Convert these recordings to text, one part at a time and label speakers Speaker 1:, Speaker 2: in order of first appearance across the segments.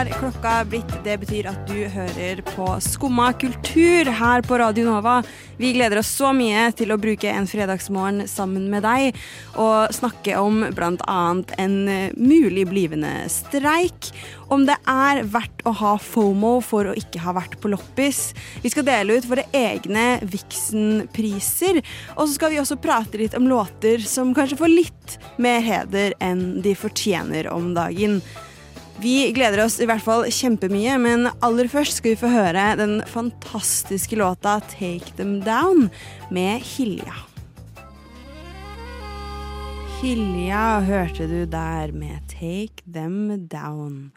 Speaker 1: Har klokka blitt. Det betyr at du hører på Skumma kultur her på Radio Nova. Vi gleder oss så mye til å bruke en fredagsmorgen sammen med deg og snakke om bl.a. en mulig blivende streik. Om det er verdt å ha FOMO for å ikke ha vært på loppis. Vi skal dele ut våre egne Vixen-priser. Og så skal vi også prate litt om låter som kanskje får litt mer heder enn de fortjener om dagen. Vi gleder oss i hvert fall kjempemye, men aller først skal vi få høre den fantastiske låta 'Take Them Down' med Hilja. Hilja hørte du der med 'Take Them Down'.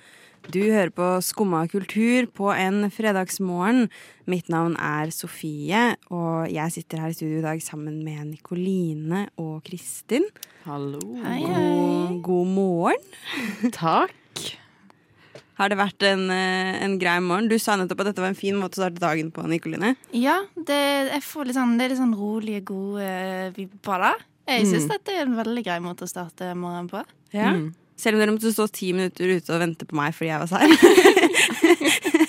Speaker 1: Du hører på Skumma kultur på en fredagsmorgen. Mitt navn er Sofie, og jeg sitter her i studio i dag sammen med Nikoline og Kristin.
Speaker 2: Hallo.
Speaker 1: Hei, God, god morgen.
Speaker 2: Takk.
Speaker 1: Har det vært en, eh, en grei morgen? Du sa nettopp at dette var en fin måte å starte dagen på, Nikoline.
Speaker 3: Ja, det, jeg får litt sånn, det er litt sånn rolige, gode eh, vibber da. Jeg syns dette er en veldig grei måte å starte morgenen på.
Speaker 1: Ja. Selv om dere måtte stå ti minutter ute og vente på meg fordi jeg var sein.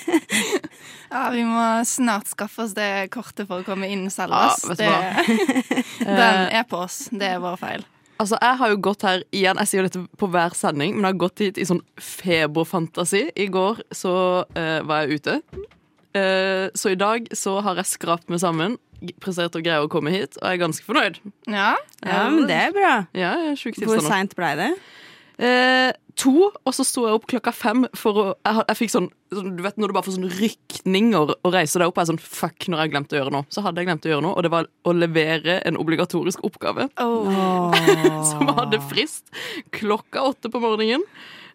Speaker 3: Ja, Vi må snart skaffe oss det kortet for å komme inn selv.
Speaker 2: Ja,
Speaker 3: det, den er på oss. Det er vår feil.
Speaker 2: Altså, Jeg har jo gått her igjen, jeg sier jo dette på hver sending, men jeg har gått hit i sånn feberfantasi. I går så eh, var jeg ute. Eh, så i dag så har jeg skrapt meg sammen, prestert å greie å komme hit, og jeg er ganske fornøyd.
Speaker 3: Ja,
Speaker 1: Ja, men det er bra.
Speaker 2: Ja, jeg er sjuk
Speaker 1: Hvor
Speaker 2: tilstand nå.
Speaker 1: seint blei det?
Speaker 2: Eh, to, og så sto jeg opp klokka fem for å Jeg, jeg fikk sånn, sånn Du vet når du bare får sånn rykninger og reiser deg opp, og er sånn Fuck, når jeg glemte å gjøre noe. Så hadde jeg glemt å gjøre noe, og det var å levere en obligatorisk oppgave. som hadde frist klokka åtte på morgenen.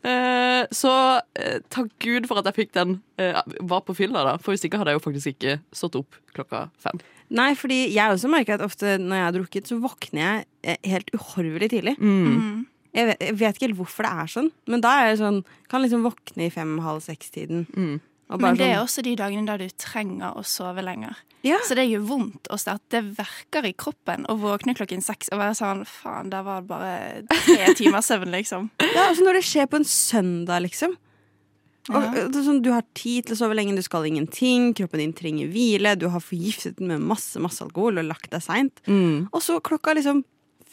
Speaker 2: Eh, så eh, takk Gud for at jeg fikk den. Eh, var på fylla, da. For hvis ikke hadde jeg jo faktisk ikke stått opp klokka fem.
Speaker 1: Nei, fordi jeg også merker at ofte når jeg har drukket, så våkner jeg eh, helt uhorvelig tidlig.
Speaker 3: Mm.
Speaker 1: Jeg vet, jeg vet ikke helt hvorfor det er sånn, men da er det sånn Kan liksom våkne i fem-halv seks-tiden.
Speaker 2: Mm.
Speaker 1: Og bare
Speaker 3: Men det er
Speaker 1: sånn,
Speaker 3: også de dagene da du trenger å sove lenger.
Speaker 1: Ja.
Speaker 3: Så det gjør vondt å starte. Det verker i kroppen å våkne klokken seks og være sånn Faen, der var det bare tre timers søvn, liksom.
Speaker 1: Ja, altså når det skjer på en søndag, liksom. Og,
Speaker 3: Ja.
Speaker 1: er sånn, du har tid til å sove lenge, du skal ingenting, kroppen din trenger hvile, du har forgiftet den med masse masse alkohol og lagt deg seint.
Speaker 2: Mm.
Speaker 1: Og så klokka liksom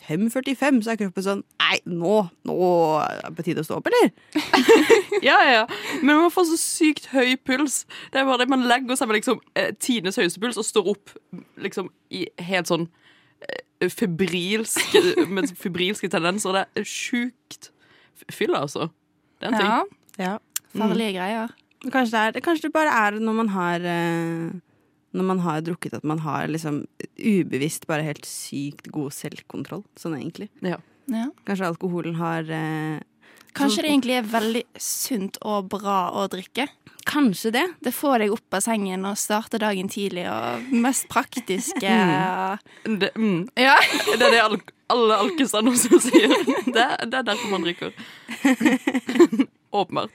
Speaker 1: 5.45, så er kroppen sånn Nei, nå, nå er det på tide å stå opp, eller?
Speaker 2: Ja, ja. Men man får så sykt høy puls. Det er bare det Man legger seg med liksom eh, tidenes høyeste puls og står opp liksom i helt sånn eh, febrilske Med febrilske tendenser. Det er sjukt fylla, altså. Det er en ting.
Speaker 3: Ja,
Speaker 1: Ja.
Speaker 3: farlige greier.
Speaker 1: Kanskje det, er, kanskje det bare er når man har eh, Når man har drukket at man har liksom ubevisst bare helt sykt god selvkontroll. Sånn egentlig.
Speaker 2: Ja.
Speaker 3: Ja.
Speaker 1: Kanskje alkoholen har eh,
Speaker 3: Kanskje det egentlig er veldig sunt og bra å drikke.
Speaker 1: Kanskje det.
Speaker 3: Det får deg opp av sengen og starter dagen tidlig, og mest praktiske
Speaker 2: Det, mm.
Speaker 3: Ja.
Speaker 2: det er det al alle alkiser nå som sier. Det, det er derfor man drikker. Åpenbart.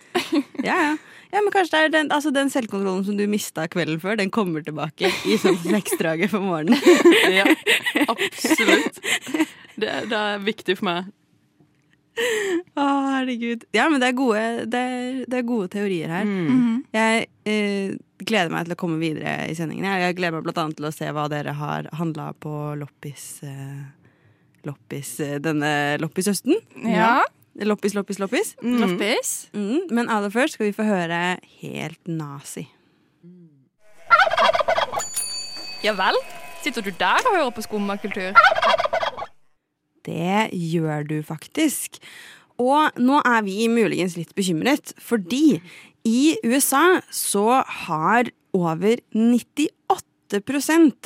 Speaker 1: Ja, ja. Ja, men kanskje det er den, altså den selvkontrollen som du mista kvelden før, den kommer tilbake i sånn flekstraget for morgenen.
Speaker 2: Ja, absolutt. Det, det er viktig for meg.
Speaker 1: Å, herregud. Ja, men det er gode, det er, det er gode teorier her.
Speaker 3: Mhm.
Speaker 1: Jeg eh, gleder meg til å komme videre i sendingen. Jeg, jeg gleder meg blant annet til å se hva dere har handla på loppis, eh, loppis eh, denne loppishøsten.
Speaker 3: ja.
Speaker 1: Loppis, loppis, loppis.
Speaker 3: Loppis.
Speaker 1: Mm, men aller først skal vi få høre Helt nazi.
Speaker 4: Ja vel? Sitter du der og hører på skummakultur?
Speaker 1: Det gjør du faktisk. Og nå er vi muligens litt bekymret, fordi i USA så har over 98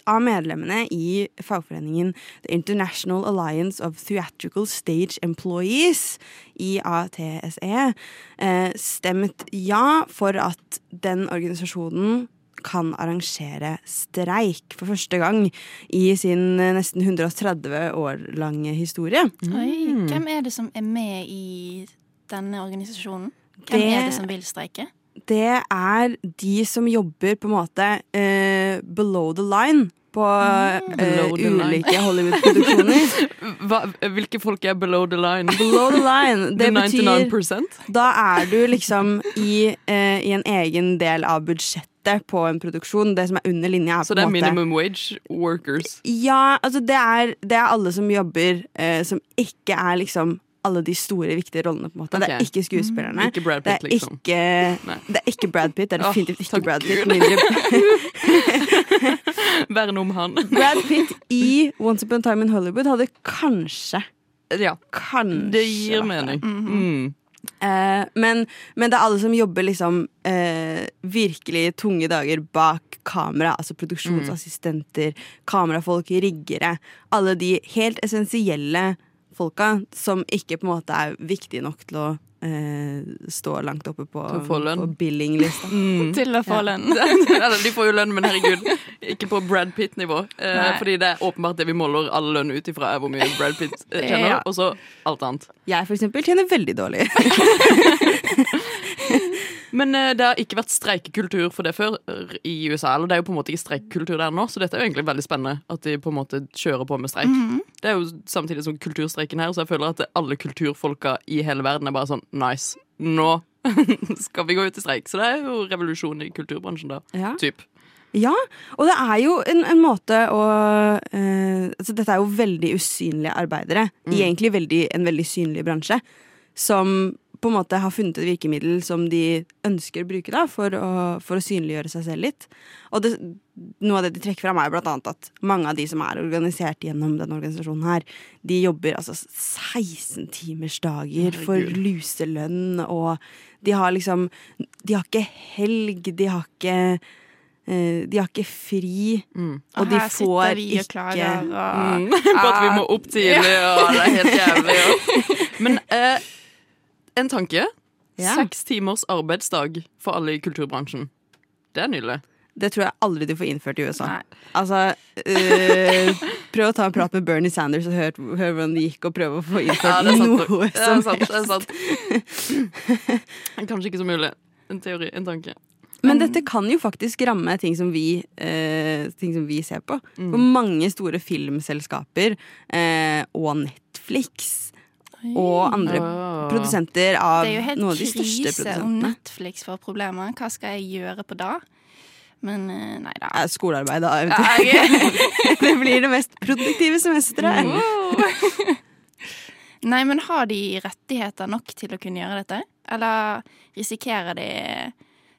Speaker 1: av medlemmene i fagforeningen The International Alliance of Theatrical Stage Employees, IATSE, eh, stemt ja for at den organisasjonen kan arrangere streik for første gang i sin eh, nesten 130 år lange historie.
Speaker 3: Oi,
Speaker 1: Mm.
Speaker 3: hvem er det som er med i denne organisasjonen? Hvem
Speaker 1: Det-
Speaker 3: er det som vil streike?
Speaker 1: Det er de som jobber på en måte eh, below the line på eh,
Speaker 2: Below
Speaker 1: ulike Hollywood-produksjoner.
Speaker 2: Hvilke folk er below the line?
Speaker 1: below the line, det
Speaker 2: The
Speaker 1: betyr
Speaker 2: 99
Speaker 1: Da er du liksom i, eh, i en egen del av budsjettet på en produksjon. Det som er under linja, er
Speaker 2: Så det er minimum wage workers.
Speaker 1: Ja, altså det er, det er alle som jobber eh, som ikke er liksom alle de store, viktige rollene, på en måte. Det er ikke skuespillerne.
Speaker 2: Ikke Brad
Speaker 1: Det er,
Speaker 2: liksom.
Speaker 1: ikke, det er ikke Brad Pitt. Det er
Speaker 2: definitivt
Speaker 1: definitivt ikke Brad Pitt.
Speaker 2: Vær
Speaker 1: Mindre
Speaker 2: om han.
Speaker 1: Brad Pitt i Once Upon a Time in Hollywood hadde kanskje
Speaker 2: Ja,
Speaker 1: Kanskje
Speaker 2: det gir mening. Mm.
Speaker 1: Eh, men, men det er alle som jobber liksom uh, virkelig tunge dager bak kamera. Altså produksjonsassistenter, kamerafolk, riggere. Alle de helt essensielle folka som ikke på en måte er viktige nok til å eh, stå langt oppe på, på billinglista.
Speaker 2: Mm.
Speaker 3: Til å få lønn.
Speaker 2: Ja. de får jo lønn, men herregud, ikke på Brad Pitt-nivå. Eh, fordi det er åpenbart det vi måler all lønn ut ifra, er hvor mye Brad Pitt eh, tjener,
Speaker 3: Ja.
Speaker 2: og så alt annet.
Speaker 1: Jeg for eksempel tjener veldig dårlig.
Speaker 2: Men eh, det har ikke vært streikekultur for det før i USA. Eller det er jo på en måte ikke streikekultur der nå, så dette er jo egentlig veldig spennende at de på en måte kjører på med streik. Det er jo samtidig som kulturstreiken her, så jeg føler at alle kulturfolka i hele verden er bare sånn nice. Nå skal vi gå ut i streik. Så det er jo revolusjon i kulturbransjen da.
Speaker 1: Ja.
Speaker 2: Typ.
Speaker 1: Ja, og det er jo en, en måte å eh, altså Dette er jo veldig usynlige arbeidere i egentlig veldig, en veldig synlig bransje. Som på en måte har funnet et virkemiddel som de ønsker å bruke da, for, å, for å synliggjøre seg selv litt. Og det, noe av det de trekker fram, er blant annet at mange av de som er organisert gjennom denne organisasjonen her, de jobber altså 16-timersdager for luselønn, og de har liksom De har ikke helg, de har ikke eh, de har ikke fri,
Speaker 2: Mm.
Speaker 1: og de får
Speaker 3: vi
Speaker 1: ikke
Speaker 3: klager og
Speaker 2: Mm. På at vi må opp tidlig, og det er helt jævlig. Og. Men eh, en tanke.
Speaker 1: Ja.
Speaker 2: Seks timers arbeidsdag for alle i kulturbransjen. Det er nydelig.
Speaker 1: Det tror jeg aldri de får innført i USA.
Speaker 3: Nei.
Speaker 1: Altså, øh, Prøv å ta en prat med Bernie Sanders og hør, hør hvordan det gikk, og prøv å få innført
Speaker 2: Ja, sant.
Speaker 1: noe
Speaker 2: Det er
Speaker 1: som
Speaker 2: sant. Det er sant. Kanskje ikke så mulig. En teori, en tanke.
Speaker 1: Men dette kan jo faktisk ramme ting som vi, eh, ting som vi ser på.
Speaker 2: Mm.
Speaker 1: For mange store filmselskaper eh, og Netflix og andre produsenter av noen av de største produsentene.
Speaker 3: Det er jo helt krise om. Netflix får problemer. Hva skal jeg gjøre på da? Men eh, nei da.
Speaker 1: Skolearbeid, da. eventuelt. det blir det mest produktive semesteret.
Speaker 3: Wow. Nei, men har de rettigheter nok til å kunne gjøre dette? Eller risikerer de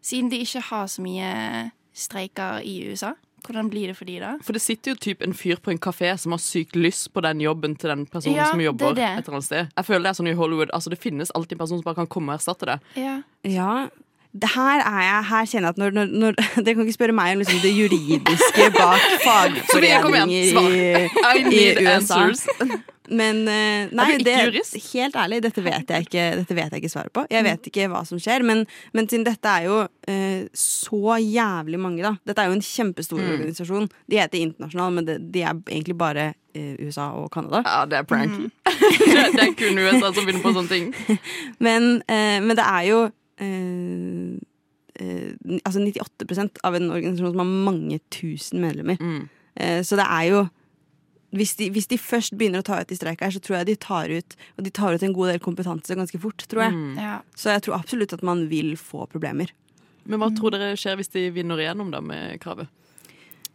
Speaker 3: Siden de ikke har så mye streiker i USA, hvordan blir det for de da?
Speaker 2: For det sitter jo typ en fyr på en kafé som har sykt lyst på den jobben til den personen
Speaker 3: Ja,
Speaker 2: som jobber
Speaker 3: det det.
Speaker 2: et eller annet sted. Jeg føler det er sånn i Hollywood. Altså Det finnes alltid en person som bare kan komme og erstatte det.
Speaker 3: Ja.
Speaker 1: Ja, her er jeg Her kjenner jeg at når, når, når Dere kan ikke spørre meg om liksom det juridiske bak fagforeninger
Speaker 2: svar. I
Speaker 1: i, USA. Men eh, nei,
Speaker 2: Er du ikke
Speaker 1: det, helt ærlig, dette vet jeg ikke, dette vet jeg ikke svaret på. Jeg vet ikke hva som skjer, men, men siden dette er jo eh, så jævlig mange, da. Dette er jo en kjempestor
Speaker 2: Mm.
Speaker 1: organisasjon. De heter Internasjonal, men de, de er egentlig bare eh, USA og Canada.
Speaker 2: Ja, det er prank. det, det er kun USA som begynner på sånne ting.
Speaker 1: Men, eh, men det er jo eh, eh, altså 98% av en organisasjon som har mange tusen medlemmer.
Speaker 2: Mm.
Speaker 1: Så det er jo hvis de, hvis de først begynner å ta ut de streik her, så tror jeg de tar ut Og de tar ut en god del kompetanse ganske fort, tror jeg.
Speaker 2: Mm.
Speaker 3: ja.
Speaker 1: Så jeg tror absolutt at man vil få problemer.
Speaker 2: Men hva tror dere skjer hvis de vinner igjennom da med kravet?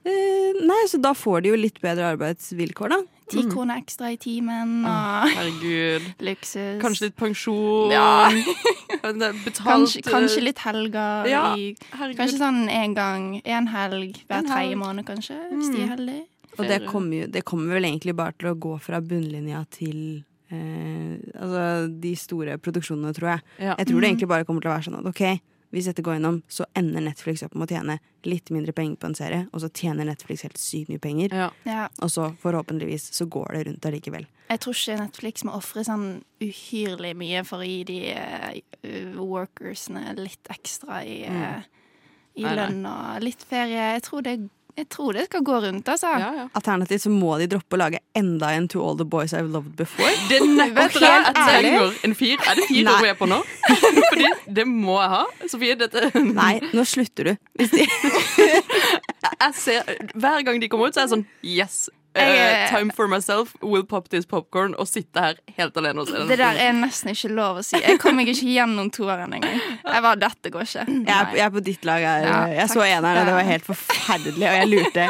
Speaker 1: Eh, nei, så da får de jo litt bedre arbeidsvilkår, da.
Speaker 3: Ti kroner ekstra i timen og
Speaker 2: Herregud.
Speaker 3: luksus.
Speaker 2: Kanskje litt pensjon.
Speaker 3: Ja.
Speaker 2: Er Betalt
Speaker 3: Kanskje, kanskje litt helger.
Speaker 2: Ja,
Speaker 3: i, kanskje sånn en gang, en helg hver tredje måned, kanskje. Hvis de er heldige.
Speaker 1: Og det kommer, jo, det kommer vel egentlig bare til å gå fra bunnlinja til eh, altså de store produksjonene, tror jeg.
Speaker 2: Ja.
Speaker 1: Jeg tror det egentlig bare kommer til å være sånn at ok, hvis dette går gjennom, så ender Netflix opp med å tjene litt mindre penger på en serie, og så tjener Netflix helt sykt mye penger.
Speaker 2: Ja.
Speaker 3: Ja.
Speaker 1: Og så forhåpentligvis så går det rundt allikevel.
Speaker 3: Jeg tror ikke Netflix må ofre sånn uhyrlig mye for å gi de uh, workersene litt ekstra i, uh, i lønn og litt ferie. Jeg tror det Jeg tror det skal gå rundt, altså.
Speaker 2: Ja, ja.
Speaker 1: Alternativt så må de droppe å lage enda en To All The Boys I've Loved Before.
Speaker 2: Det at det jeg trenger. En fir. Er det fire jeg er på nå? Fordi det må jeg ha. Sofie, dette
Speaker 1: Nei, nå slutter du. Hvis de,
Speaker 2: jeg ser, Hver gang de kommer ut, så er jeg sånn Yes.
Speaker 3: Jeg-
Speaker 2: time for myself. Will pop this popcorn. Og sitte her helt alene og se.
Speaker 3: Det der er nesten ikke lov å si. Jeg kom meg ikke gjennom toeren engang. Jeg var, Dette går ikke.
Speaker 1: jeg, er, jeg er på ditt lag her.
Speaker 3: Ja,
Speaker 1: jeg så
Speaker 3: en
Speaker 1: eneren, og det var helt forferdelig. Og jeg lurte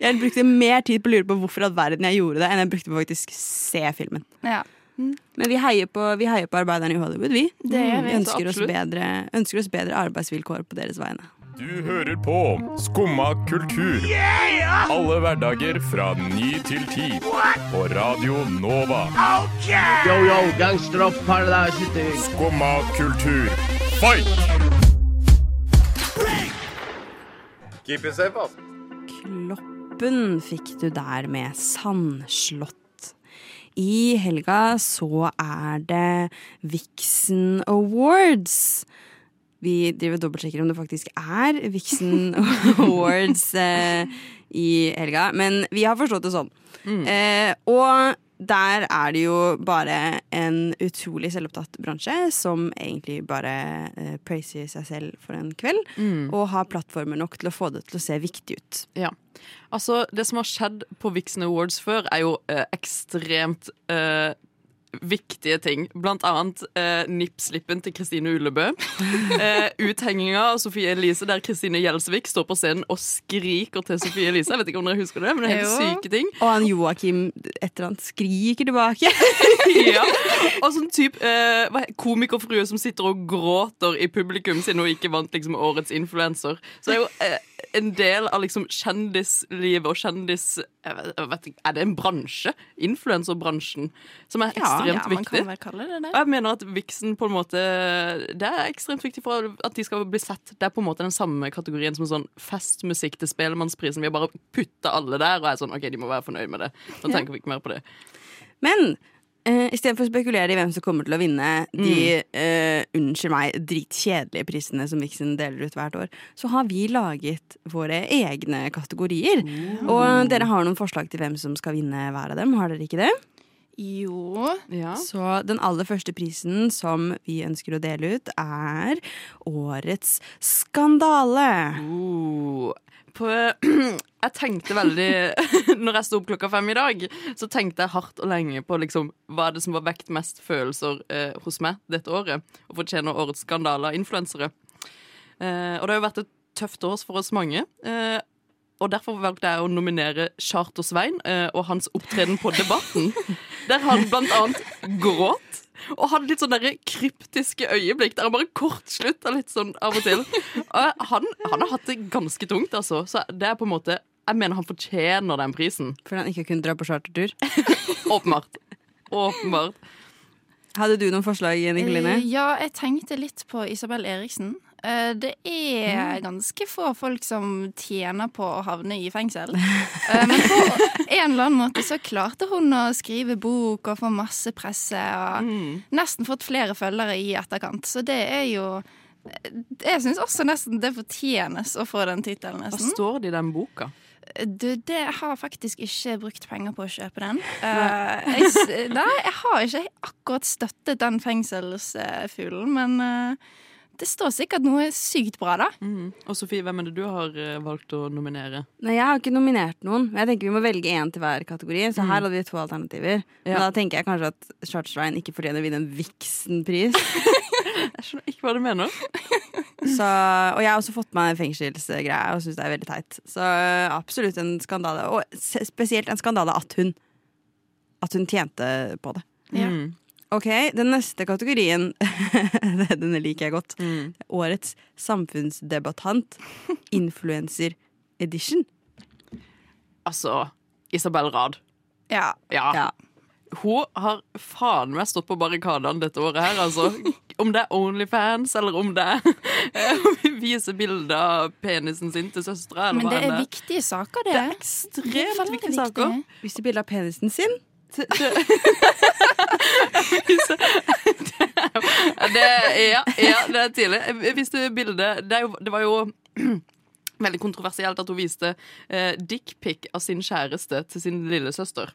Speaker 1: Jeg brukte mer tid på å lure på hvorfor all verden jeg gjorde det, enn jeg brukte på faktisk se filmen.
Speaker 3: Ja,
Speaker 1: Men vi heier på, vi heier på arbeiderne i Hollywood, Vi vi. ønsker oss, bedre, ønsker oss bedre arbeidsvilkår på deres vegne.
Speaker 5: Du hører på Skumma kultur. Alle hverdager fra ny til ti. På Radio Nova.
Speaker 6: Yo, yo, gangsteropp, paradise city.
Speaker 5: Skumma kultur, fight! Keep it safe, ass.
Speaker 1: Kloppen fikk du der med Sandslott. I helga så er det Vixen Awards. Vi driver dobbeltsjekker om det faktisk er Vixen Awards eh, i helga, men vi har forstått det sånn. Eh, og der er det jo bare en utrolig selvopptatt bransje som egentlig bare eh, praiser seg selv for en kveld, og har plattformer nok til å få det til å se viktig ut.
Speaker 2: Ja. Altså, det som har skjedd på Vixen Awards før, er jo eh, ekstremt eh, viktige ting. Blant annet eh, nippslippen til Kristine Ullebø. Eh, uthenginga av Sofie Elise der Kristine Gjelsvik står på scenen og skriker til Sofie Elise. Jeg vet ikke om dere husker det, men det er helt
Speaker 3: Jo.
Speaker 2: syke ting.
Speaker 1: Og han Joakim et eller annet skriker tilbake.
Speaker 2: ja. Og sånn type eh, komikerfrue som sitter og gråter i publikum siden hun ikke vant liksom årets influenser. Så det er jo eh, en del av liksom kjendislivet og kjendis... Vet, vet Er det en bransje? Influenserbransjen. Som er ekstremt
Speaker 3: ja, man
Speaker 2: viktig.
Speaker 3: kan vel kalle det det.
Speaker 2: Og jeg mener at Vixen på en måte Det er ekstremt viktig for at de skal bli sett. Det er på en måte den samme kategorien som sånn festmusikk til Spelemannsprisen. Vi har bare putta alle der og er sånn OK, de må være fornøyd med det. Nå tenker vi ikke mer på det.
Speaker 1: Men uh, istedenfor å spekulere i hvem som kommer til å vinne de uh, unnskyld meg, dritkjedelige prisene som Vixen deler ut hvert år, så har vi laget våre egne kategorier. Og dere har noen forslag til hvem som skal vinne hver av dem. Har dere ikke det?
Speaker 3: Jo.
Speaker 2: Ja.
Speaker 1: Så den aller første prisen som vi ønsker å dele ut, er Årets skandale.
Speaker 2: Oh. På, jeg tenkte veldig Når jeg sto opp klokka fem i dag, så tenkte jeg hardt og lenge på liksom, hva er det som har vekt mest følelser eh, hos meg dette året, og fortjener årets skandale av influensere. Eh, og det har jo vært et tøft år for oss mange. Eh, og derfor valgte jeg å nominere Charter-Svein eh, og hans opptreden på Debatten. Der han blant annet gråt. Og hadde litt sånn derre kryptiske øyeblikk der han bare kortslutta litt sånn av og til. Og han, han har hatt det ganske tungt, altså. Så det er på en måte Jeg mener han fortjener den prisen.
Speaker 1: Fordi han ikke kunne dra på chartertur.
Speaker 2: Åpenbart. Åpenbart.
Speaker 1: Hadde du noen forslag, Nikoline?
Speaker 3: Eh, Ja, jeg tenkte litt på Isabel Eriksen. Eh, Det er ganske få folk som tjener på å havne i fengsel. Eh, Men på en eller annen måte så klarte hun å skrive bok og få masse presse. Og nesten fått flere følgere i etterkant. Så det er jo Jeg syns også nesten det fortjenes å få den tittelen,
Speaker 2: Hva står det i den boka?
Speaker 3: Du, det jeg har faktisk ikke brukt penger på å kjøpe den. Eh, jeg, nei, jeg har ikke akkurat støttet den fengselsfuglen, men eh, det står sikkert noe sykt bra, da.
Speaker 2: Mm. Og Sofie, hvem er det du har eh, valgt å nominere?
Speaker 1: Nei, jeg har ikke nominert noen. Men jeg tenker Vi må velge én til hver kategori. Så her hadde vi to alternativer. Men da tenker jeg kanskje at Charterstein ikke fortjener å vinne en Vixen-pris.
Speaker 2: Jeg skjønner ikke hva du mener.
Speaker 1: Så, og jeg har også fått meg en fengselsgreie og syns det er veldig teit. Så absolutt en skandale. Og spesielt en skandale at hun At hun tjente på det.
Speaker 3: Ja.
Speaker 2: Mm.
Speaker 1: Ok, Den neste kategorien Denne liker jeg godt.
Speaker 2: Mm.
Speaker 1: Årets samfunnsdebattant. Influencer edition.
Speaker 2: Altså, Isabel Rad.
Speaker 3: Ja.
Speaker 2: Ja.
Speaker 1: Ja.
Speaker 2: Hun har faen meg stått på barrikadene dette året her, altså. Om det er Onlyfans, eller om det er å vise bilder av penisen sin til søstera,
Speaker 3: Men det er
Speaker 2: det er.
Speaker 3: viktige saker, det.
Speaker 2: Det er ekstremt
Speaker 3: veldig
Speaker 2: viktige saker.
Speaker 1: Vise bilder av penisen sin.
Speaker 2: Det, det, ja, ja, det er tidlig. Jeg viste bildet det, det var jo veldig kontroversielt at hun viste eh, dickpic av sin kjæreste til sin lillesøster.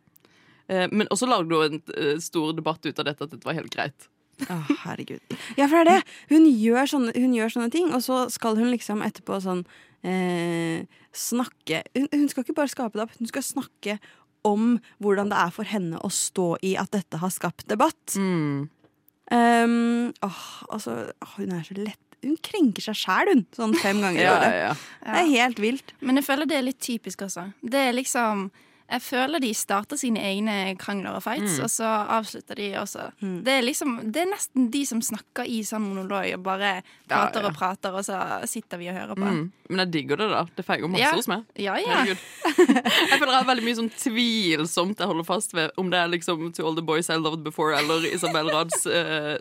Speaker 2: Eh, men også lagde hun en eh, stor debatt ut av dette at dette var helt greit.
Speaker 1: Å, herregud. Ja, for det er det. Hun gjør, sånne, hun gjør sånne ting, og så skal hun liksom etterpå sånn eh, snakke hun, hun skal ikke bare skape det opp, hun skal snakke om hvordan det er for henne å stå i at dette har skapt debatt.
Speaker 2: Mm.
Speaker 1: Um, åh, altså, hun er så lett Hun krenker seg sjæl, hun, sånn fem ganger i
Speaker 2: Ja,
Speaker 1: året.
Speaker 2: ja, ja.
Speaker 1: Det er helt vilt.
Speaker 3: Men jeg føler det er litt typisk også. Det er liksom Jeg føler de starter sine egne krangler og fights,
Speaker 2: Mm.
Speaker 3: og så avslutter de også.
Speaker 1: Mm.
Speaker 3: Det er liksom Det er nesten de som snakker i sånn monolog og bare prater
Speaker 2: ja.
Speaker 3: og prater, og så sitter vi og hører på.
Speaker 2: Mm. Men jeg digger det, da. Det feiger masse
Speaker 3: Ja.
Speaker 2: hos meg.
Speaker 3: Ja, ja.
Speaker 2: Herregud. Jeg føler jeg har veldig mye sånn tvilsomt jeg holder fast ved, om det er liksom To All The Boys I Loved Before eller Isabel Rads eh,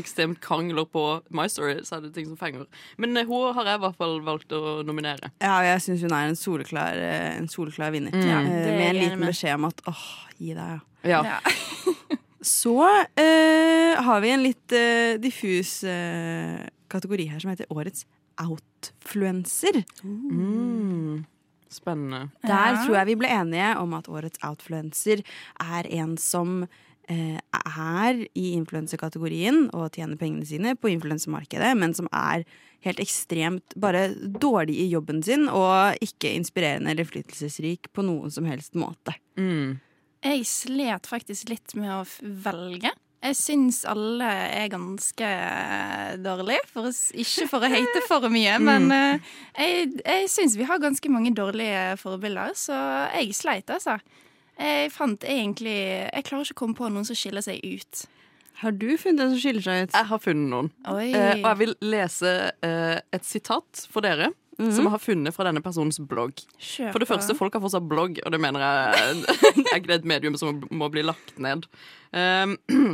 Speaker 2: ekstremt krangler på My Story, så er det ting som fenger. Men eh, hun har jeg i hvert fall valgt å nominere.
Speaker 1: Ja, jeg syns hun er en soleklar, eh, en soleklar vinner.
Speaker 2: Mm.
Speaker 3: Ja,
Speaker 1: Eh,
Speaker 3: det
Speaker 1: med en liten
Speaker 3: med.
Speaker 1: beskjed om at åh, gi deg, ja.
Speaker 2: Ja.
Speaker 1: Så eh, har vi en litt eh, diffus eh, kategori her som heter Årets outfluencer.
Speaker 2: Mm. Spennende.
Speaker 1: Der tror jeg vi ble enige om at årets outfluencer er en som er i influensekategorien og tjener pengene sine på influensemarkedet, men som er helt ekstremt bare dårlig i jobben sin og ikke inspirerende eller flyttelsesrik på noen som helst måte.
Speaker 2: Mm.
Speaker 3: Jeg slet faktisk litt med å velge. Jeg syns alle er ganske dårlige, for å, ikke for å hate for mye. Men eh, jeg, jeg syns vi har ganske mange dårlige forbilder, så jeg sleit, altså. Jeg fant egentlig Jeg klarer ikke å komme på noen som skiller seg ut.
Speaker 1: Har du funnet en som skiller seg ut?
Speaker 2: Jeg har funnet noen.
Speaker 3: Oi.
Speaker 2: Eh, og jeg vil lese eh, et sitat for dere. Som jeg har funnet fra denne personens blogg.
Speaker 3: Kjøper.
Speaker 2: For det første, folk har fortsatt blogg, og det mener jeg er ikke et medium som må bli lagt ned. Um,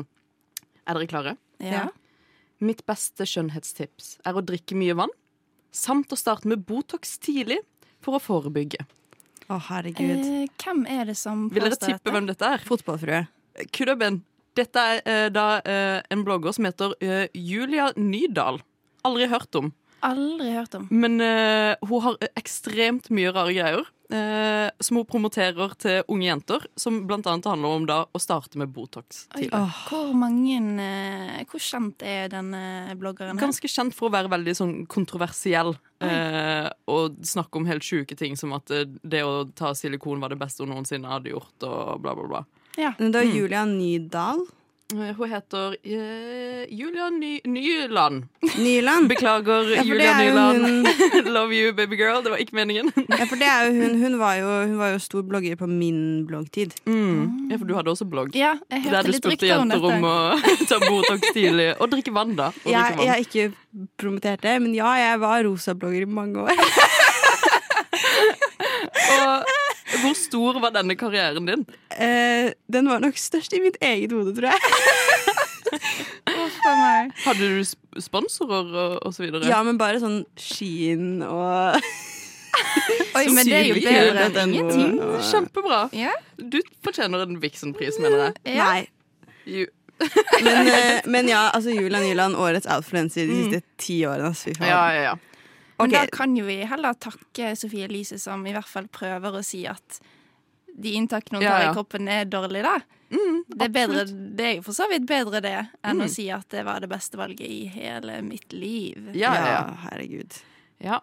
Speaker 2: er dere klare?
Speaker 3: Ja.
Speaker 2: Mitt beste skjønnhetstips er å drikke mye vann, samt å starte med Botox tidlig for å forebygge.
Speaker 1: Å, herregud.
Speaker 3: Eh, hvem er det som påstår dette?
Speaker 2: Vil dere
Speaker 3: tippe
Speaker 2: tippe hvem dette er?
Speaker 1: Fotballfrue.
Speaker 2: Kudaben Dette er eh, da eh, en blogger som heter eh, Julia Nydal. Aldri hørt om.
Speaker 3: Aldri hørt om.
Speaker 2: Men eh, hun har ekstremt mye rare greier. Eh, som hun promoterer til unge jenter, som annet handler om da å starte med Botox
Speaker 3: Oi. Hvor mange eh, Hvor kjent er denne bloggeren? her?
Speaker 2: Ganske kjent for å være veldig sånn kontroversiell. Eh, og snakke om helt sjuke ting som at eh, det å ta silikon var det beste hun noensinne hadde gjort, og bla, bla, bla.
Speaker 1: Ja. Det var Julia Nydal.
Speaker 2: Eh, hun heter uh, Julia Ny Nyland.
Speaker 1: Nyland.
Speaker 2: Beklager,
Speaker 1: Ja,
Speaker 2: Julia Nyland. Love you, baby girl. Det var ikke meningen.
Speaker 1: Ja, for det er jo hun. Hun var jo, hun var jo stor blogger på min bloggtid.
Speaker 2: Mm. Ja, for du hadde også blogg.
Speaker 3: Ja, jeg
Speaker 2: Der du spurte jenter om å ta Botox tidlig. Og drikke vann, da. Og
Speaker 1: Jeg,
Speaker 2: vann.
Speaker 1: jeg har ikke promotert det, men ja, jeg var rosablogger i mange år.
Speaker 2: Og hvor stor var denne karrieren din?
Speaker 1: Eh, den var nok størst i mitt eget hode, tror jeg.
Speaker 3: Meg.
Speaker 2: Hadde du sponsorer og, og så videre?
Speaker 1: Ja, men bare sånn Skien og
Speaker 3: Oi, men det er jo bedre enn ingenting.
Speaker 2: Kjempebra.
Speaker 3: Ja.
Speaker 2: Du fortjener en Vixen-pris, mener jeg.
Speaker 3: Ja.
Speaker 1: Nei. Men, eh, men ja, altså Julian Nyland, årets outfluencer de siste ti årene. Altså, fy faen.
Speaker 2: Ja, ja, ja.
Speaker 3: Men da kan jo vi heller takke Sofie Elise, som i hvert fall prøver å si at de inntakene hun
Speaker 2: Ja,
Speaker 3: tar
Speaker 2: ja.
Speaker 3: i kroppen, er dårlige, da. det, er bedre, det er jo for så vidt bedre det enn å si at det var det beste valget i hele mitt liv.
Speaker 2: Ja, ja, ja.
Speaker 1: herregud.
Speaker 2: ja.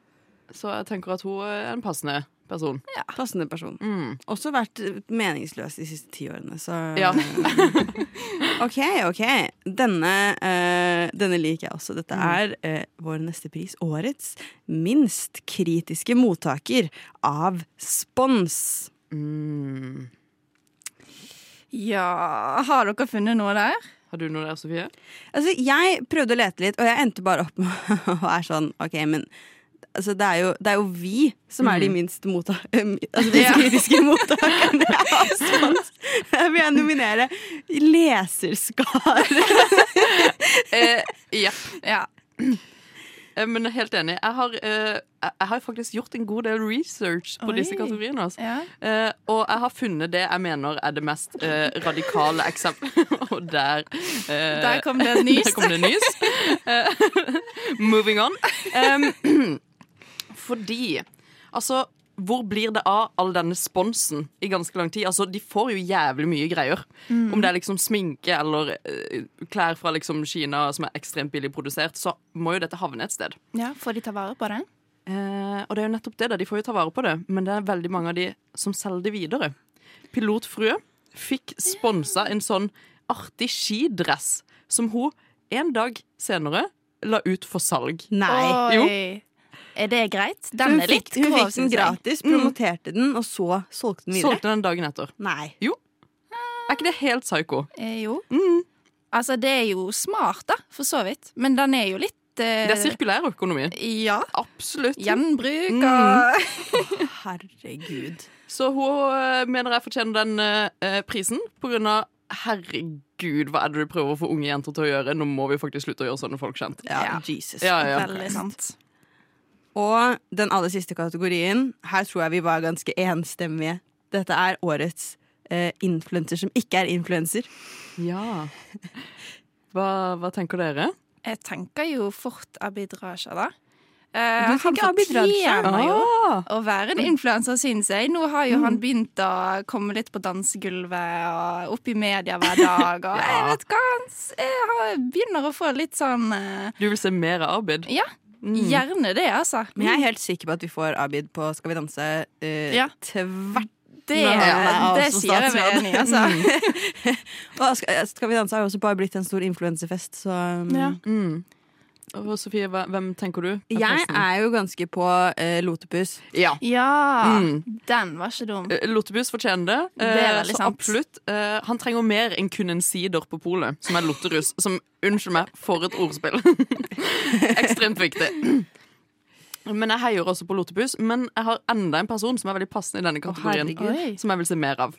Speaker 2: Så jeg tenker at hun er en passende person.
Speaker 1: Passende person.
Speaker 2: Mm.
Speaker 1: Også vært meningsløs de siste ti årene, så
Speaker 2: Ja.
Speaker 1: OK, OK. Denne, uh, denne liker jeg også. Dette
Speaker 2: Mm.
Speaker 1: er uh, vår neste pris. Årets minst kritiske mottaker av spons.
Speaker 2: Mm.
Speaker 3: Ja, har dere funnet noe der?
Speaker 2: Har du noe der, Sofie?
Speaker 1: Altså, jeg prøvde å lete litt, og jeg endte bare opp med å være sånn OK, men altså, det, er jo, det er jo vi som er de minst, motta altså, de kritiske mottakerne av spons. Jeg vil jeg nominere leserskare.
Speaker 2: Eh, ja.
Speaker 3: Ja.
Speaker 2: Eh, Men helt enig. Jeg har, eh, jeg har faktisk gjort en god del research på
Speaker 3: Oi.
Speaker 2: disse kategoriene. Altså.
Speaker 3: ja.
Speaker 2: Eh, og jeg har funnet det jeg mener er det mest radikale eksempelet. og der
Speaker 3: Der kom det nys.
Speaker 2: Kom det nys. Moving on. Fordi Altså, hvor blir det av all denne sponsen i ganske lang tid? Altså, De får jo jævlig mye greier. Om det er liksom sminke eller uh, klær fra liksom Kina som er ekstremt billig produsert, så må jo dette havne et sted.
Speaker 3: Ja, Får de ta vare på det?
Speaker 2: Eh, og det er jo nettopp det, da. De får jo ta vare på det, men det er veldig mange av de som selger det videre. Pilotfrue fikk sponsa en sånn artig skidress som hun en dag senere la ut for salg.
Speaker 1: Nei.
Speaker 3: Oi.
Speaker 2: Jo.
Speaker 3: Er det greit? Den er
Speaker 1: fikk,
Speaker 3: grov.
Speaker 1: hun fikk den gratis, promoterte den, og så solgte den videre.
Speaker 2: Solgte den dagen etter.
Speaker 1: Nei. Jo.
Speaker 2: Er ikke det helt psycho?
Speaker 3: Eh, jo.
Speaker 2: Mm.
Speaker 3: Altså, det er jo smart, da, for så vidt. Men den er jo litt eh,
Speaker 2: Det er sirkulær økonomi.
Speaker 3: Ja.
Speaker 2: Absolutt.
Speaker 3: Gjenbruk
Speaker 2: Mm.
Speaker 1: Herregud.
Speaker 2: Så hun eh, mener jeg fortjener den eh, prisen på grunn av Herregud, hva er det du prøver å få unge jenter til å gjøre? Nå må vi faktisk slutte å gjøre sånne folk kjent.
Speaker 1: Ja,
Speaker 3: Ja.
Speaker 1: Jesus.
Speaker 2: Ja, ja.
Speaker 3: Veldig sant.
Speaker 1: Og den aller siste kategorien, her tror jeg vi var ganske enstemmige. Dette er årets eh, influenser som ikke er influenser.
Speaker 2: Ja. Hva, hva tenker dere?
Speaker 3: Jeg tenker jo fort Abid Raja, da.
Speaker 1: Du
Speaker 3: Eh, han
Speaker 1: tenker Abid Raja?
Speaker 3: fortjener jo
Speaker 2: Ah,
Speaker 3: å være en influenser, syns jeg. Nå har jo
Speaker 1: Mm.
Speaker 3: han begynt å komme litt på dansegulvet og opp i media hver dag. Og jeg vet hva, han har- begynner å få litt sånn eh,
Speaker 2: du vil se mer av Abid?
Speaker 3: Ja, gjerne det, altså.
Speaker 1: Men jeg er helt sikker på at vi får Abid på Skal vi danse uh,
Speaker 3: Ja.
Speaker 1: tvert.
Speaker 3: Det, det sier jeg meg enig i, altså.
Speaker 1: Skal vi danse har jo også bare blitt en stor influensefest, så um,
Speaker 3: Ja.
Speaker 2: Mm. Og Sofie, hvem tenker du? er
Speaker 1: Jeg er jo ganske på uh, Lotepus.
Speaker 2: Ja.
Speaker 3: Ja,
Speaker 2: Mm.
Speaker 3: den var ikke dum.
Speaker 2: Eh, Lotepus fortjener det.
Speaker 3: Det er
Speaker 2: eh,
Speaker 3: veldig
Speaker 2: så
Speaker 3: sant.
Speaker 2: absolutt. Han trenger mer enn kun en sider på polet, som er lotterus. Som, unnskyld meg, for et ordspill. Ekstremt viktig. Men jeg heier også på Lotepus. Men jeg har enda en person som er veldig passende i denne kategorien.
Speaker 3: Oh,
Speaker 2: som jeg vil se mer av.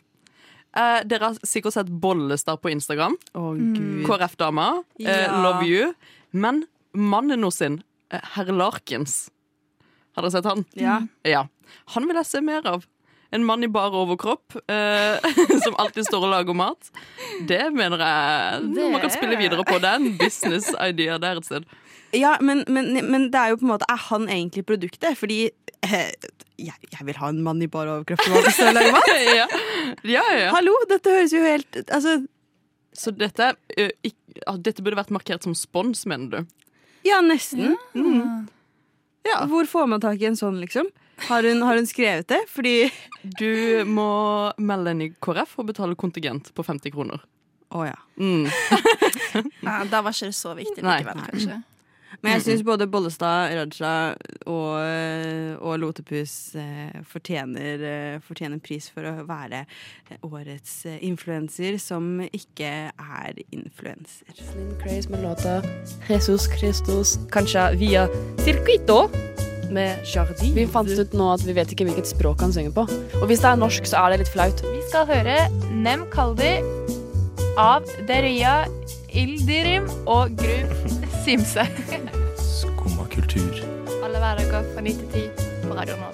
Speaker 2: Eh, dere har sikkert sett Bollestad på Instagram.
Speaker 3: Mm.
Speaker 2: KrF-dama. Eh,
Speaker 1: Ja.
Speaker 2: love you. Men mannen hos sin, eh, herr Larkins Har dere sett han?
Speaker 1: Ja.
Speaker 2: Ja. Han vil jeg se mer av. En mann i bar overkropp eh, som alltid står og lager mat. Det mener jeg noe man kan spille videre på. Det er en business idea der et sted.
Speaker 1: Ja, men, men, men det er jo på en måte Er han egentlig produktet? Fordi eh, jeg, jeg vil ha en mann i bar overkropp som alltid står og lager mat.
Speaker 2: ja. Ja, ja.
Speaker 1: Hallo, dette høres jo helt Altså,
Speaker 2: Så dette, eh, ikk- uh, dette burde vært markert som spons, mener du?
Speaker 1: Ja, nesten.
Speaker 2: Ja.
Speaker 1: Hvor får man tak i en sånn, liksom? Har hun, har hun skrevet det? Fordi
Speaker 2: Du må melde inn i KrF og betale kontingent på 50 kroner.
Speaker 1: Å ja.
Speaker 2: Mm.
Speaker 3: Ja, da var ikke det så viktig
Speaker 2: Nei.
Speaker 3: likevel, kanskje.
Speaker 1: Men jeg syns både Bollestad, Raja og, og Lotepus eh, fortjener, eh, fortjener pris for å være årets eh, influenser som ikke er influenser.
Speaker 7: Slim Craze med låta Jesus Christus, kanskje via Circuito med Jardin. Vi fant ut nå at vi vet ikke hvilket språk han synger på. Og hvis det er norsk, så er det litt flaut.
Speaker 4: Vi skal høre Nem Kaldi av Deria Ildirim og Gru Simse.
Speaker 8: Skumma kultur.
Speaker 4: Alle hverdager fra 9 til 10 på Radio Nova.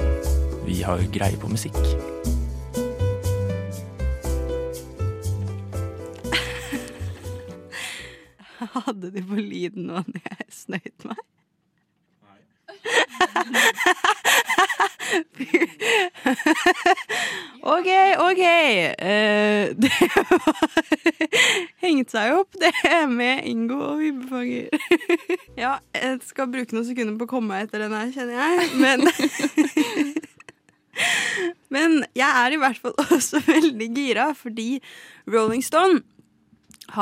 Speaker 8: Vi har greie på musikk.
Speaker 1: Hadde de på lyden nå når jeg snøyt meg? OK, OK. Uh, det var hengt seg opp, det med Ingo og vibbefanger. ja, jeg skal bruke noen sekunder på å komme meg etter den her, kjenner jeg. Men Men jeg er i hvert fall også veldig gira, fordi Rolling Stone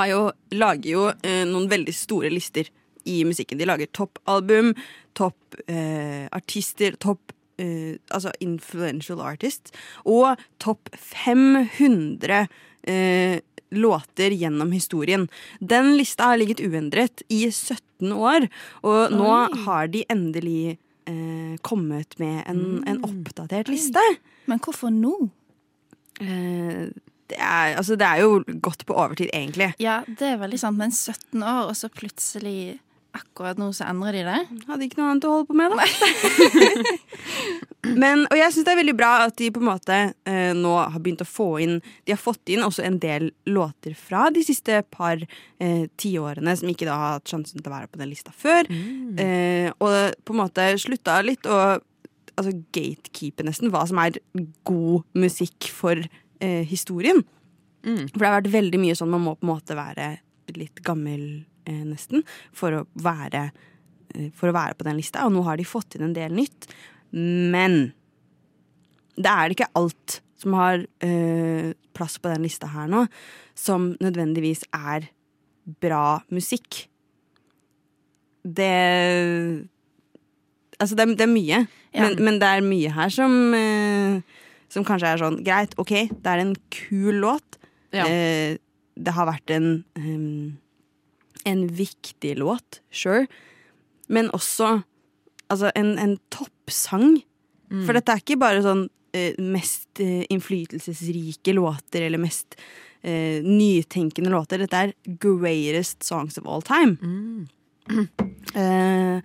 Speaker 1: jo, lager jo eh, noen veldig store lister i musikken. De lager toppalbum, toppartister, eh, topp eh, altså influential artist, og topp 500 uh, låter gjennom historien. Den lista har ligget uendret i 17 år, og nå
Speaker 3: Oi.
Speaker 1: har de endelig uh, kommet med en, en oppdatert liste.
Speaker 3: Men hvorfor nå?
Speaker 1: Eh, det, er, altså, det er jo godt på overtid, egentlig.
Speaker 3: Ja, det er veldig sant, men 17 år, og så plutselig akkurat nå så endrer de det.
Speaker 1: Hadde ikke noe annet å holde på med, da. Men, og jeg syns det er veldig bra at de på en måte eh, nå har begynt å få inn De har fått inn også en del låter fra de siste par eh, tiårene som ikke da har hatt sjansen til å være på den lista før. Eh, og på en måte slutta litt å altså gatekeepe nesten hva som er god musikk for eh, historien. For det har vært veldig mye sånn man må på en måte være litt gammel nesten for å være eh, for å være på den lista, og nå har de fått inn en del nytt. Men det er ikke alt som har eh, plass på den lista her nå, som nødvendigvis er bra musikk. Det Altså, det er, det er mye,
Speaker 3: Ja.
Speaker 1: men, men det er mye her som eh, Som kanskje er sånn Greit, OK, det er en kul låt.
Speaker 2: Ja.
Speaker 1: Eh, det har vært en em, En viktig låt, sure. Men også altså en, en toppsang. For dette er ikke bare sånn eh, mest eh, innflytelsesrike låter eller mest eh, nytenkende låter. Dette er greatest songs of all time. Eh,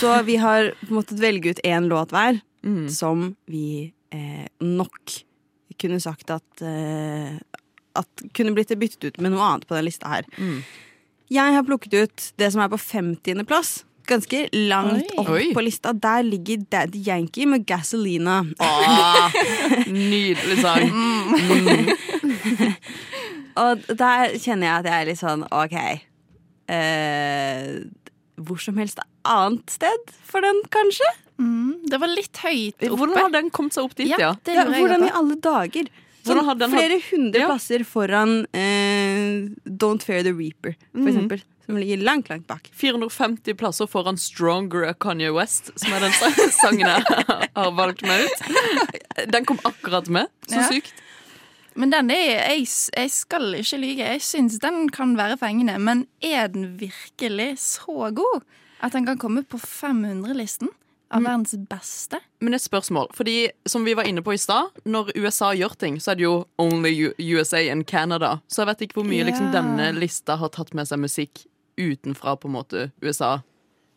Speaker 1: så vi har måte velge ut én låt hver som vi eh, nok kunne sagt at eh, At kunne blitt byttet ut med noe annet på den lista her. Jeg har plukket ut det som er på 50. plass. Ganske langt
Speaker 3: Oi.
Speaker 1: opp
Speaker 2: Oi.
Speaker 1: på lista. Der ligger Daddy Yankee med Gasolina.
Speaker 2: Ah, nydelig sang.
Speaker 1: Og der kjenner jeg at jeg er litt sånn OK. Eh, hvor som helst annet sted for den, kanskje?
Speaker 3: Mm, det var litt høyt oppe.
Speaker 2: Hvordan har den kommet seg opp dit, ja?
Speaker 3: det
Speaker 1: Ja, hvordan i alle dager? Sånn flere hundre
Speaker 2: Ja.
Speaker 1: plasser foran eh, Don't Fear the Reaper, for
Speaker 2: Mhm.
Speaker 1: eksempel. Som ligger langt, langt bak.
Speaker 2: 450 plasser foran Stronger Kanye West, som er den sangen jeg har valgt meg ut. Den kom akkurat med. Så
Speaker 3: Ja.
Speaker 2: sykt.
Speaker 3: Men den er, jeg, jeg skal ikke lyge. Jeg syns den kan være fengende. Men er den virkelig så god at den kan komme på 500-listen av verdens beste?
Speaker 2: Men et spørsmål. Fordi som vi var inne på i stad, når USA gjør ting, så er det jo only USA and Canada. Så jeg vet ikke hvor mye liksom, denne lista har tatt med seg musikk utenfra på en måte USA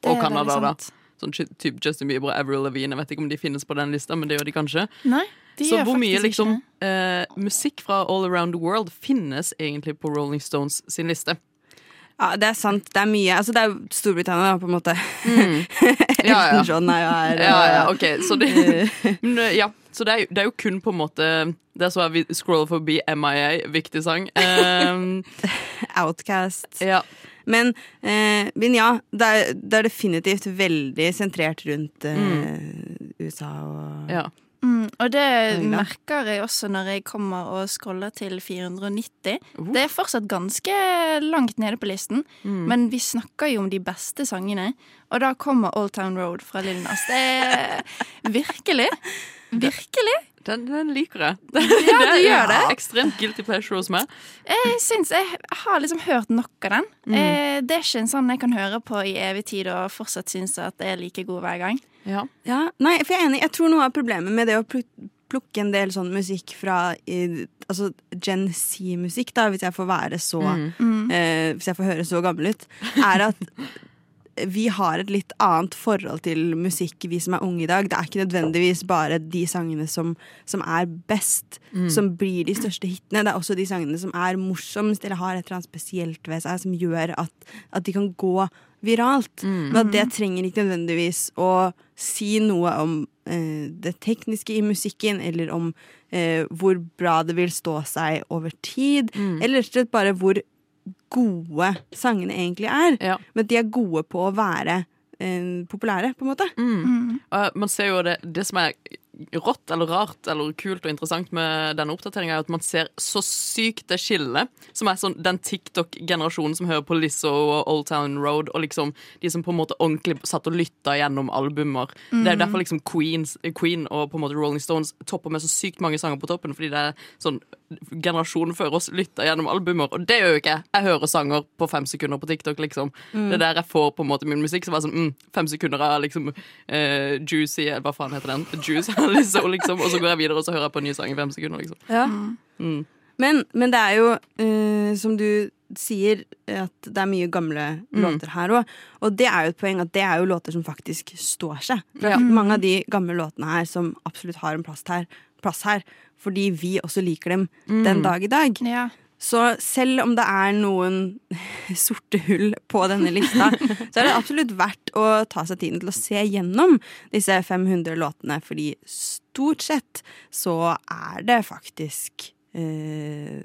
Speaker 3: Det
Speaker 2: og Canada. da. Sånn type typ Justin Bieber og Avril Lavigne. Jeg vet ikke om de finnes på den lista, men det gjør de kanskje.
Speaker 3: Nei, de
Speaker 2: Så hvor mye liksom eh, musikk fra all around the world finnes egentlig på Rolling Stones sin liste?
Speaker 1: Ja, det er sant. Det er mye. Altså, det er Storbritannia, da, på en måte.
Speaker 2: Ja, ja.
Speaker 1: Elton John er jo her.
Speaker 2: Ja, ja, ok, så det, men, eh, ja, så det, er, jo- det er jo kun på en måte Det er så jeg scroller forbi MIA, viktig sang. Um,
Speaker 1: Outcast.
Speaker 2: ja.
Speaker 1: Men, eh, men ja, det er, det er definitivt veldig sentrert rundt eh, USA og
Speaker 2: ja.
Speaker 3: Mm, og det
Speaker 1: England.
Speaker 3: merker jeg også når jeg kommer og scroller til 490.
Speaker 2: Uh.
Speaker 3: Det er fortsatt ganske langt nede på listen,
Speaker 2: Mm.
Speaker 3: men vi snakker jo om de beste sangene. Og da kommer Old Town Road fra Lil Nas. Det er virkelig. Virkelig.
Speaker 2: Den, den liker jeg.
Speaker 3: Ja, du gjør det.
Speaker 2: Ekstremt guilty pleasure hos meg.
Speaker 3: Jeg syns jeg har liksom hørt nok av den.
Speaker 2: Mm.
Speaker 3: Eh, det er ikke en sånn jeg kan høre på i evig tid og fortsatt synes at det er like god hver gang.
Speaker 2: Ja.
Speaker 1: Ja, nei, for jeg er enig. Jeg tror noe av problemet med det å plu- plukke en del sånn musikk fra i, altså Gen Z-musikk, da, hvis jeg får være så
Speaker 3: Mm.
Speaker 1: eh, Hvis jeg får høre så gammel ut, er at vi har et litt annet forhold til musikk, vi som er unge i dag. Det er ikke nødvendigvis bare de sangene som, som er best, som blir de største hitene. Det er også de sangene som er morsomst, eller har et eller annet spesielt ved seg som gjør at, at de kan gå viralt. Men at det trenger ikke nødvendigvis å si noe om eh, det tekniske i musikken, eller om eh, hvor bra det vil stå seg over tid. Eller rett og slett bare hvor gode sangene egentlig er.
Speaker 2: Ja.
Speaker 1: Men de er gode på å være eh, populære, på en måte.
Speaker 2: Og man ser jo det, det som er rått eller rart eller kult og interessant med denne oppdateringa, er at man ser så sykt det skillet, som er sånn den TikTok-generasjonen som hører på Lizzo og Old Town Road, og liksom de som på en måte ordentlig satt og lytta gjennom albumer. Det er derfor liksom Queens, Queen og på en måte Rolling Stones topper med så sykt mange sanger på toppen, fordi det er sånn generasjonen før oss lytter gjennom albumer, og det gjør jo ikke jeg. Jeg hører sanger på fem sekunder på TikTok, liksom. Det er der jeg får på en måte min musikk. Så var det sånn, mm, Fem sekunder av liksom uh, Juicy, eller hva faen heter den? Juice, Lizzo, liksom. Og så går jeg videre, og så hører jeg på en ny sang i fem sekunder, liksom.
Speaker 1: Ja.
Speaker 2: Mm.
Speaker 1: Men, men det er jo, uh, som du sier, at det er mye gamle låter her òg. Og det er jo et poeng at det er jo låter som faktisk står seg. For
Speaker 2: Ja.
Speaker 1: Mange av de gamle låtene her som absolutt har en plass her, plass her fordi vi også liker dem den dag i dag.
Speaker 3: Ja.
Speaker 1: Så selv om det er noen sorte hull på denne lista, så er det absolutt verdt å ta seg tiden til å se gjennom disse 500 låtene, fordi stort sett så er det faktisk eh,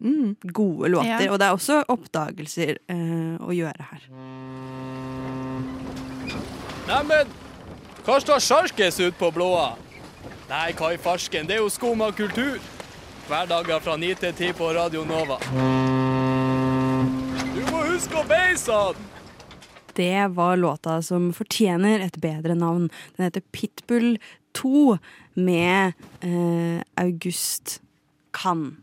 Speaker 1: gode låter.
Speaker 3: Ja.
Speaker 1: Og det er også oppdagelser eh, å gjøre her.
Speaker 9: Neimen, hva står sjarkes ut på blåa? Nei, hva i farsken, det er jo skum av kultur. Hverdager fra 9 til 10 på Radio Nova. Du må huske å beise han!
Speaker 1: Det var låta som fortjener et bedre navn. Den heter Pitbull 2 med eh, August Kann.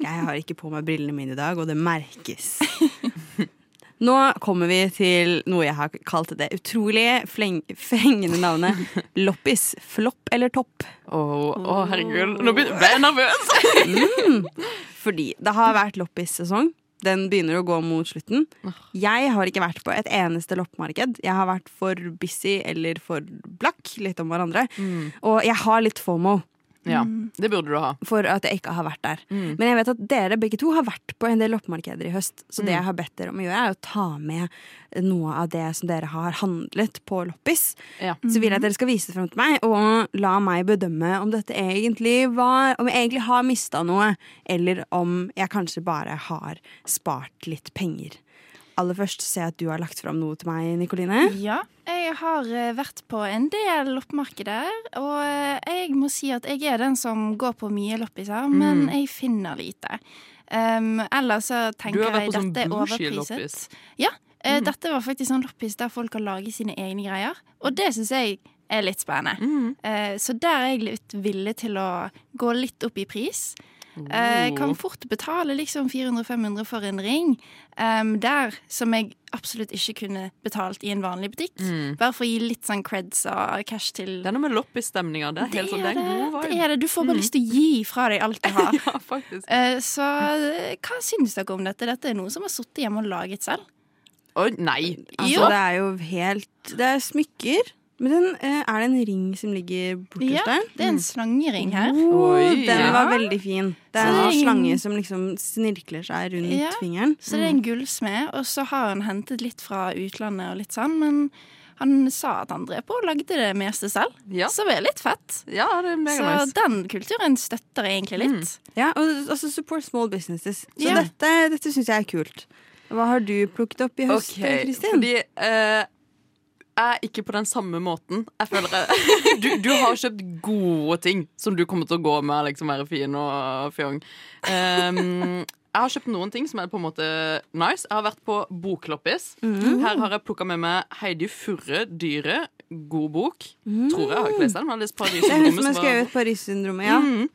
Speaker 1: Jeg har ikke på meg brillene mine i dag, og det merkes. Nå kommer vi til noe jeg har kalt det utrolig fengende navnet loppis. Flopp eller topp.
Speaker 2: Å, å, herregud, nå ble jeg nervøs!
Speaker 1: Mm. Fordi det har vært loppissesong. Den begynner å gå mot slutten. Jeg har ikke vært på et eneste loppemarked. Jeg har vært for busy eller for blakk, litt om hverandre. Og jeg har litt FOMO.
Speaker 2: Ja, det burde du ha.
Speaker 1: For at jeg ikke har vært der.
Speaker 2: Mm.
Speaker 1: Men jeg vet at dere begge to har vært på en del loppemarkeder i høst. Så det
Speaker 2: Mm.
Speaker 1: jeg har bedt dere om å gjøre, er å ta med noe av det som dere har handlet på loppis.
Speaker 2: Ja.
Speaker 1: Så vil jeg at dere skal vise det frem til meg, og la meg bedømme om dette egentlig var Om jeg egentlig har mista noe, eller om jeg kanskje bare har spart litt penger. Aller først ser jeg at du har lagt fram noe til meg, Nikoline.
Speaker 3: Ja, jeg har eh, vært på en del loppemarkeder, og eh, jeg må si at jeg er den som går på mye loppiser, men
Speaker 2: Mm.
Speaker 3: jeg finner lite. Um, ellers så tenker jeg
Speaker 2: sånn
Speaker 3: dette er overpriset. Ja,
Speaker 2: Mm.
Speaker 3: dette var faktisk sånn loppis der folk har laget sine egne greier, og det syns jeg er litt spennende.
Speaker 2: Mm.
Speaker 3: Uh, så der er jeg litt villig til å gå litt opp i pris. Eh,
Speaker 2: Oh.
Speaker 3: kan fort betale liksom 400-500 for en ring. Um, der som jeg absolutt ikke kunne betalt i en vanlig butikk.
Speaker 2: Mm.
Speaker 3: Bare for å gi litt sånn creds og cash til
Speaker 2: Det er noe med loppisstemninga. Det det, sånn, det er
Speaker 3: det er det. Du får bare
Speaker 2: Mm.
Speaker 3: lyst til å gi fra deg alt du har.
Speaker 2: Ja.
Speaker 3: Eh, så eh, hva syns dere om dette? Dette er noe som har sittet hjemme og laget selv.
Speaker 2: Oi, nei.
Speaker 1: Altså,
Speaker 3: Jo.
Speaker 1: det er jo helt Det er smykker. Men den, eh, er det en ring som ligger borterst
Speaker 3: Ja,
Speaker 1: der?
Speaker 3: Ja, det er en slangering her.
Speaker 1: Oh,
Speaker 2: Oi.
Speaker 1: den
Speaker 3: Ja.
Speaker 1: var veldig fin. Det er en
Speaker 3: det er
Speaker 1: slange som liksom snirkler seg rundt
Speaker 3: Ja,
Speaker 1: fingeren.
Speaker 3: Så det er en gullsmed, og så har han hentet litt fra utlandet og litt sånn, men han sa at han drev på og lagde det meste selv,
Speaker 2: Ja.
Speaker 3: så det er litt fett.
Speaker 2: Ja, det er mega
Speaker 3: Så
Speaker 2: nice.
Speaker 3: den kulturen støtter jeg egentlig litt.
Speaker 1: Ja, og altså support small businesses. Så
Speaker 3: Ja.
Speaker 1: dette, dette syns jeg er kult. Hva har du plukket opp i høst, Kristin?
Speaker 2: fordi eh, er ikke på den samme måten. Jeg føler jeg, du, du har kjøpt gode ting som du kommer til å gå med, liksom være fin og fjong. Um, jeg har kjøpt noen ting som er på en måte nice. Jeg har vært på bokloppis. Her har jeg plukka med meg Heidi Furre, 'Dyret'. God bok. Tror jeg. jeg har ikke lest den, men jeg har lest Paris-syndromet.
Speaker 1: som skrevet Paris-syndromet, ja.
Speaker 2: Mm.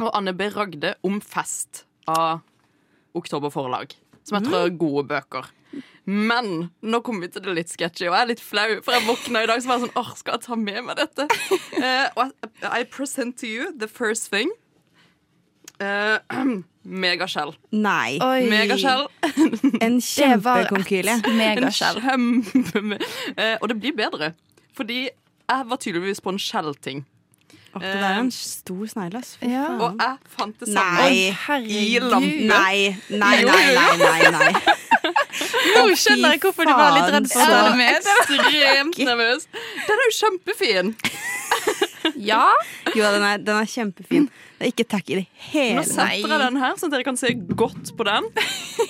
Speaker 2: Og Anne B. Ragde om fest av Oktober Forlag. Som jeg tror er gode bøker. Men nå kommer vi til det litt sketchy, og jeg er litt flau. For jeg våkna i dag så var jeg sånn Åh, skal jeg ta med meg dette? Eh, og I, I present to you the first thing. Uh, Megaskjell.
Speaker 1: Nei.
Speaker 3: Oi.
Speaker 2: Megaskjell.
Speaker 1: En
Speaker 3: kjempekonkyle.
Speaker 1: kjempekonkylie.
Speaker 3: megaskjell.
Speaker 2: kjempe... uh, og det blir bedre. Fordi jeg var tydeligvis på en skjellting.
Speaker 1: Oh, Det er en stor snegle, ass. Fy
Speaker 3: Ja.
Speaker 1: faen.
Speaker 2: Og jeg fant det samme
Speaker 1: Nei.
Speaker 2: i
Speaker 3: lampen.
Speaker 2: lampe.
Speaker 1: Nei, nei, nei, nei, nei, nei.
Speaker 3: Nå skjønner jeg hvorfor du var litt redd for å ta det med.
Speaker 2: Ekstremt nervøs. Den er jo kjempefin.
Speaker 3: Ja,
Speaker 1: Jo, den er, den er kjempefin. Det er ikke tack i det
Speaker 2: Nå
Speaker 1: hele tatt.
Speaker 2: setter jeg den her, sånn at dere kan se godt på den.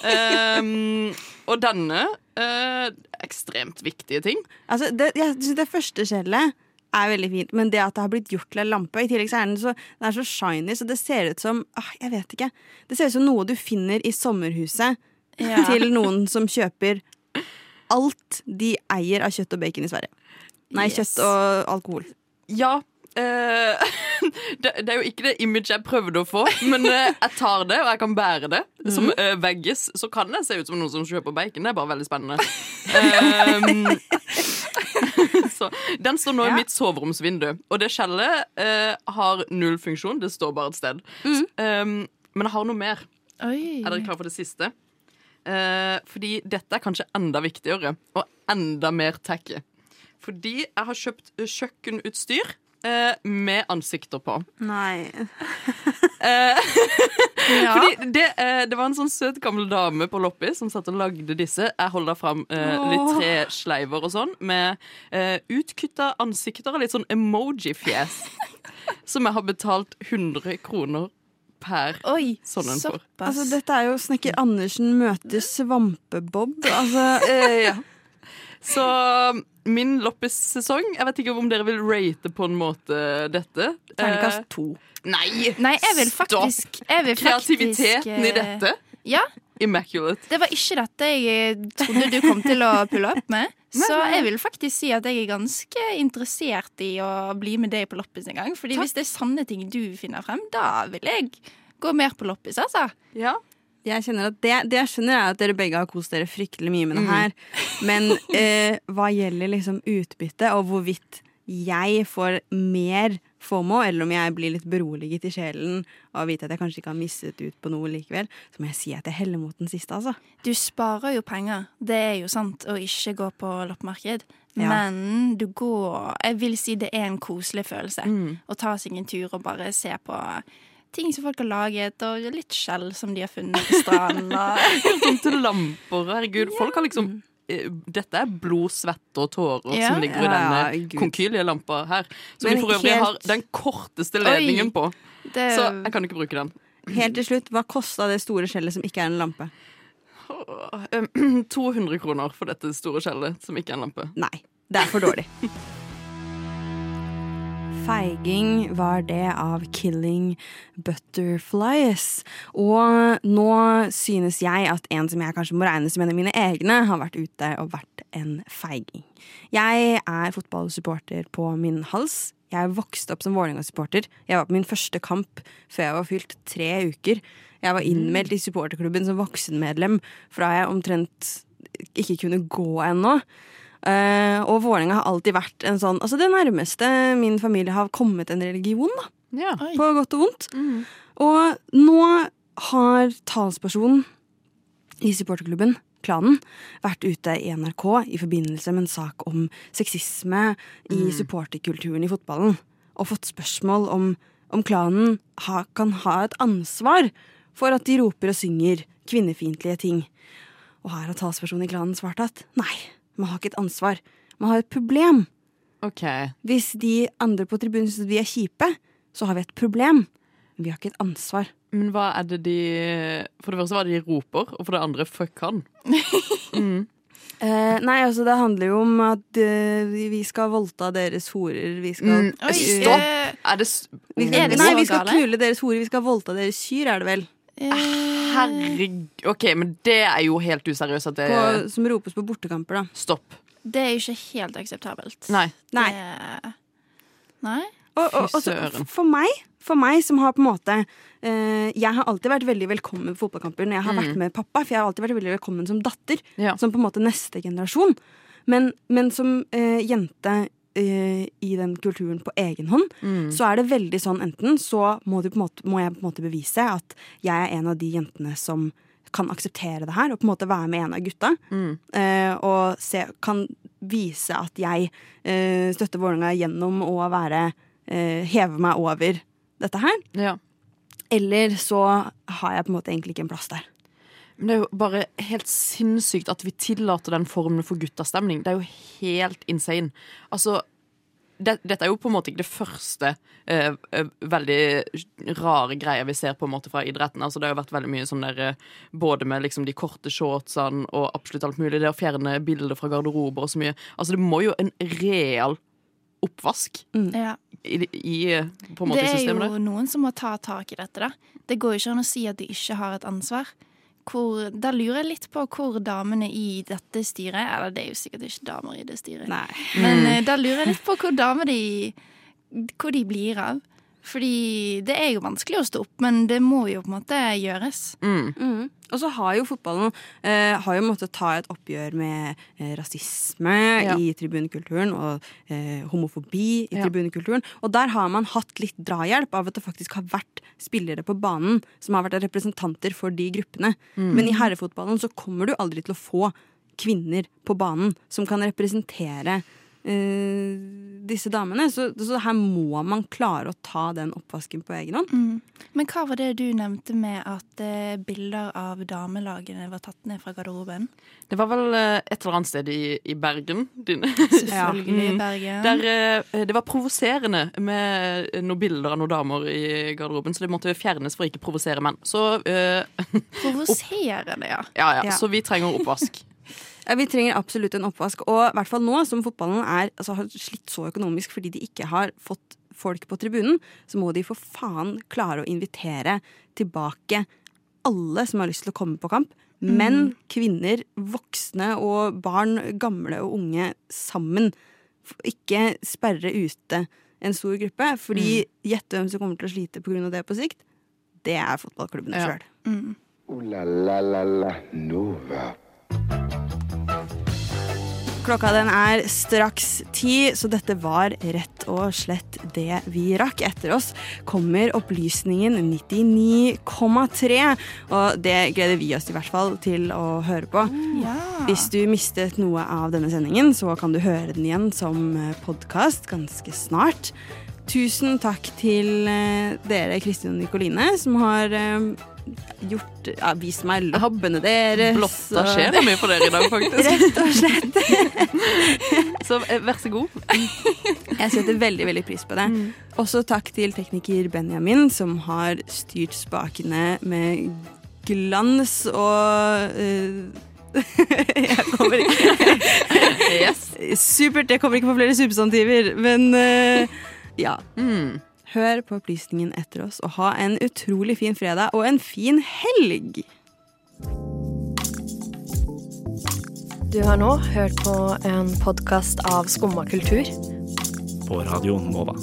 Speaker 2: Um, og denne uh, ekstremt viktige ting.
Speaker 1: Altså, det, jeg synes det første skjellet er veldig fint, men det at det har blitt gjort til en lampe I tillegg så er den så, den er så shiny, så det ser ut som ah, Jeg vet ikke. Det ser ut som noe du finner i sommerhuset
Speaker 3: Ja.
Speaker 1: til noen som kjøper alt de eier av kjøtt og bacon i Sverige. Nei,
Speaker 3: Yes.
Speaker 1: kjøtt og alkohol.
Speaker 2: Ja. Uh, det, det er jo ikke det image jeg prøvde å få, men uh, jeg tar det, og jeg kan bære det. Som uh, veggis så kan det se ut som noen som kjøper bacon. Det er bare veldig spennende. Ehm, så Den står nå
Speaker 1: Ja.
Speaker 2: i mitt soveromsvindu, og det skjellet eh, har null funksjon. Det står bare et sted. Ehm, men jeg har noe mer.
Speaker 3: Oi.
Speaker 2: Er dere klare for det siste? Eh, fordi dette er kanskje enda viktigere, og enda mer tacky. Fordi jeg har kjøpt eh, kjøkkenutstyr eh, med ansikter på.
Speaker 1: Nei.
Speaker 2: Eh,
Speaker 1: Ja.
Speaker 2: Fordi det, eh, det var en sånn søt gammel dame på Loppi som satt og lagde disse. Jeg holder fram litt tresleiver og sånn, med eh, utkutta ansikter og litt sånn emoji-fjes. som jeg har betalt 100 kroner per
Speaker 3: Oi,
Speaker 2: sånn en for.
Speaker 1: Altså, dette er jo Snekker Andersen møter Svampebob. Altså,
Speaker 2: Eh, ja. Så min loppis-sesong Jeg vet ikke om dere vil rate på en måte dette.
Speaker 1: Terningkast
Speaker 2: to. Nei,
Speaker 3: Nei, jeg vil faktisk, jeg vil faktisk
Speaker 2: Kreativiteten i
Speaker 3: eh,
Speaker 2: dette.
Speaker 3: Ja.
Speaker 2: Immaculate.
Speaker 3: Det var ikke dette jeg eh, trodde du kom til å pulle opp med. Så jeg vil faktisk si at jeg er ganske interessert i å bli med deg på loppis en gang. Fordi hvis det er sanne ting du finner frem, da vil jeg gå mer på loppis, altså.
Speaker 2: Ja.
Speaker 1: Jeg kjenner at det, det jeg skjønner er at dere begge har kost dere fryktelig mye med det
Speaker 3: Mm.
Speaker 1: her. Men eh, hva gjelder liksom utbytte, og hvorvidt jeg får mer FOMO, eller om jeg blir litt beroliget i sjelen og vite at jeg kanskje ikke har misset ut på noe likevel, så må jeg si at jeg heller mot den siste, altså.
Speaker 3: Du sparer jo penger, det er jo sant, å ikke gå på loppemarked.
Speaker 1: Ja.
Speaker 3: Men du går Jeg vil si det er en koselig følelse
Speaker 2: Mm.
Speaker 3: å ta seg en tur og bare se på ting som folk har laget, og litt skjell som de har funnet på stranden. Og
Speaker 2: Helt til lamper. Herregud, folk har liksom dette er blod, svette og tårer
Speaker 3: Ja.
Speaker 2: som ligger i
Speaker 1: Ja,
Speaker 2: denne
Speaker 1: Gud.
Speaker 2: konkylie-lampa her. Som de for øvrig
Speaker 1: helt-
Speaker 2: har den korteste
Speaker 3: Oi.
Speaker 2: ledningen på.
Speaker 3: det,
Speaker 2: Så jeg kan ikke bruke den.
Speaker 1: Helt til slutt, hva kosta det store skjellet som ikke er en lampe?
Speaker 2: Eh, 200 kroner for dette store skjellet, som ikke er en lampe.
Speaker 1: Nei, det er for dårlig. Feiging var det av Killing Butterflies. Og nå synes jeg at en som jeg kanskje må regne som en av mine egne, har vært ute og vært en feiging. Jeg er fotballsupporter på min hals. Jeg vokste opp som Vålerenga-supporter. Jeg var på min første kamp før jeg var fylt tre uker. Jeg var innmeldt i supporterklubben som voksenmedlem fra jeg omtrent ikke kunne gå ennå. Eh, og Vålerenga har alltid vært en sånn Altså det nærmeste min familie har kommet en religion, da.
Speaker 2: Ja.
Speaker 1: På godt og vondt. Og nå har talspersonen i supporterklubben, klanen, vært ute i NRK i forbindelse med en sak om sexisme i supporterkulturen i fotballen, og fått spørsmål om, om klanen ha, kan ha et ansvar for at de roper og synger kvinnefiendtlige ting. Og her har talspersonen i klanen svart at nei, man har ikke et ansvar. Man har et problem.
Speaker 2: Okay.
Speaker 1: Hvis de andre på tribunen syns vi er kjipe, så har vi et problem. Vi har ikke et ansvar.
Speaker 2: Men hva er det de For det første hva de roper, og for det andre fuck han.
Speaker 1: Eh, nei, altså det handler jo om at uh, vi- skal voldta deres horer. Vi skal
Speaker 2: Mm,
Speaker 3: Oi,
Speaker 2: stopp!
Speaker 3: eh,
Speaker 2: Er det s-
Speaker 1: Vi skal,
Speaker 3: Er det
Speaker 1: nei, vi skal
Speaker 3: gale?
Speaker 1: knulle deres horer. Vi skal voldta deres kyr, er det vel.
Speaker 3: Eh,
Speaker 2: Herregud. OK, men det er jo helt useriøst at det
Speaker 1: På, som ropes på bortekamper, da.
Speaker 2: Stopp.
Speaker 3: det er jo ikke helt akseptabelt.
Speaker 2: Nei.
Speaker 1: Nei.
Speaker 3: Det, nei?
Speaker 1: Og, og,
Speaker 2: Fy
Speaker 1: og så- for meg, for meg som har på en måte eh, Jeg har alltid vært veldig velkommen på fotballkamper når jeg har vært med pappa, for jeg har alltid vært veldig velkommen som datter.
Speaker 2: Ja.
Speaker 1: Som på en måte neste generasjon. Men, men som eh, jente eh, i den kulturen på egen hånd, så er det veldig sånn enten så må, du på en måte, må jeg på en måte bevise at jeg er en av de jentene som kan akseptere det her, og på en måte være med en av gutta. eh, og se, kan vise at jeg eh, støtter Vålerenga gjennom å være heve meg over dette her.
Speaker 2: Ja.
Speaker 1: Eller så har jeg på en måte egentlig ikke en plass der.
Speaker 2: Men det er jo bare helt sinnssykt at vi tillater den formen for guttastemning. Det er jo helt insane. Altså, det, dette er jo på en måte ikke det første eh, eh, veldig rare greia vi ser på en måte fra idretten. Altså, det har jo vært veldig mye sånn der eh, Både med liksom de korte shortsene og absolutt alt mulig. Det å fjerne bilder fra garderober og så mye. Altså, det må jo en real oppvask
Speaker 3: Ja.
Speaker 2: i, i eh, på en måte
Speaker 3: Det er
Speaker 2: systemet
Speaker 3: jo noen som må ta tak i dette, da. Det går jo ikke an å si at de ikke har et ansvar. Hvor, da lurer jeg litt på hvor damene i dette styret Eller det er jo sikkert ikke damer i det styret. Nei. Men mm. da lurer jeg litt på hvor damer de Hvor de blir av. Fordi det er jo vanskelig å stå opp, men det må jo på en måte gjøres.
Speaker 1: Mm. Og så har jo fotballen eh, har jo måttet ta et oppgjør med eh, rasisme
Speaker 2: Ja.
Speaker 1: i tribunekulturen og eh, homofobi i
Speaker 2: Ja.
Speaker 1: tribunekulturen. Og der har man hatt litt drahjelp av at det faktisk har vært spillere på banen som har vært representanter for de gruppene. Men i herrefotballen så kommer du aldri til å få kvinner på banen som kan representere eh, disse damene. Så, så her må man klare å ta den oppvasken på egen hånd.
Speaker 3: Mm. Men hva var det du nevnte med at eh, bilder av damelagene var tatt ned fra garderoben?
Speaker 2: Det var vel eh, et eller annet sted i, i Bergen. Din.
Speaker 3: Selvfølgelig
Speaker 2: Mm.
Speaker 3: Bergen.
Speaker 2: Der eh, det var provoserende med noen bilder av noen damer i garderoben, så det måtte fjernes for å ikke provosere menn. Så eh,
Speaker 3: Provoserende, ja.
Speaker 2: ja, ja,
Speaker 1: Ja.
Speaker 2: så vi trenger oppvask.
Speaker 1: Ja, Vi trenger absolutt en oppvask. Og i hvert fall nå som fotballen er, altså, har slitt så økonomisk fordi de ikke har fått folk på tribunen, så må de for faen klare å invitere tilbake alle som har lyst til å komme på kamp. Menn, kvinner, voksne og barn, gamle og unge sammen. Ikke sperre ute en stor gruppe, fordi gjett hvem som kommer til å slite pga. det på sikt. Det er fotballklubbene
Speaker 2: Ja.
Speaker 1: sjøl.
Speaker 3: Mm.
Speaker 10: Ooh la la la la Nova.
Speaker 1: Klokka den er straks ti, så dette var rett og slett det vi rakk. Etter oss kommer opplysningen 99,3, og det gleder vi oss i hvert fall til å høre på.
Speaker 3: Ja.
Speaker 1: Hvis du mistet noe av denne sendingen, så kan du høre den igjen som podkast ganske snart. Tusen takk til eh, dere, Kristin og Nikoline, som har eh, gjort ja, vist meg labbene deres.
Speaker 2: Blotta sjela mi for dere i dag, faktisk.
Speaker 1: Rett og slett.
Speaker 2: Så eh, vær så god.
Speaker 1: Jeg setter veldig veldig pris på det. Også takk til tekniker Benjamin, som har styrt spakene med glans og uh, Jeg kommer ikke
Speaker 2: Yes.
Speaker 1: Supert, jeg kommer ikke på flere substantiver, men eh, ja.
Speaker 2: Mm.
Speaker 1: Hør på opplysningen etter oss, og ha en utrolig fin fredag og en fin helg!
Speaker 11: Du har nå hørt på en podkast av Skumma kultur.
Speaker 8: På Radio Nova.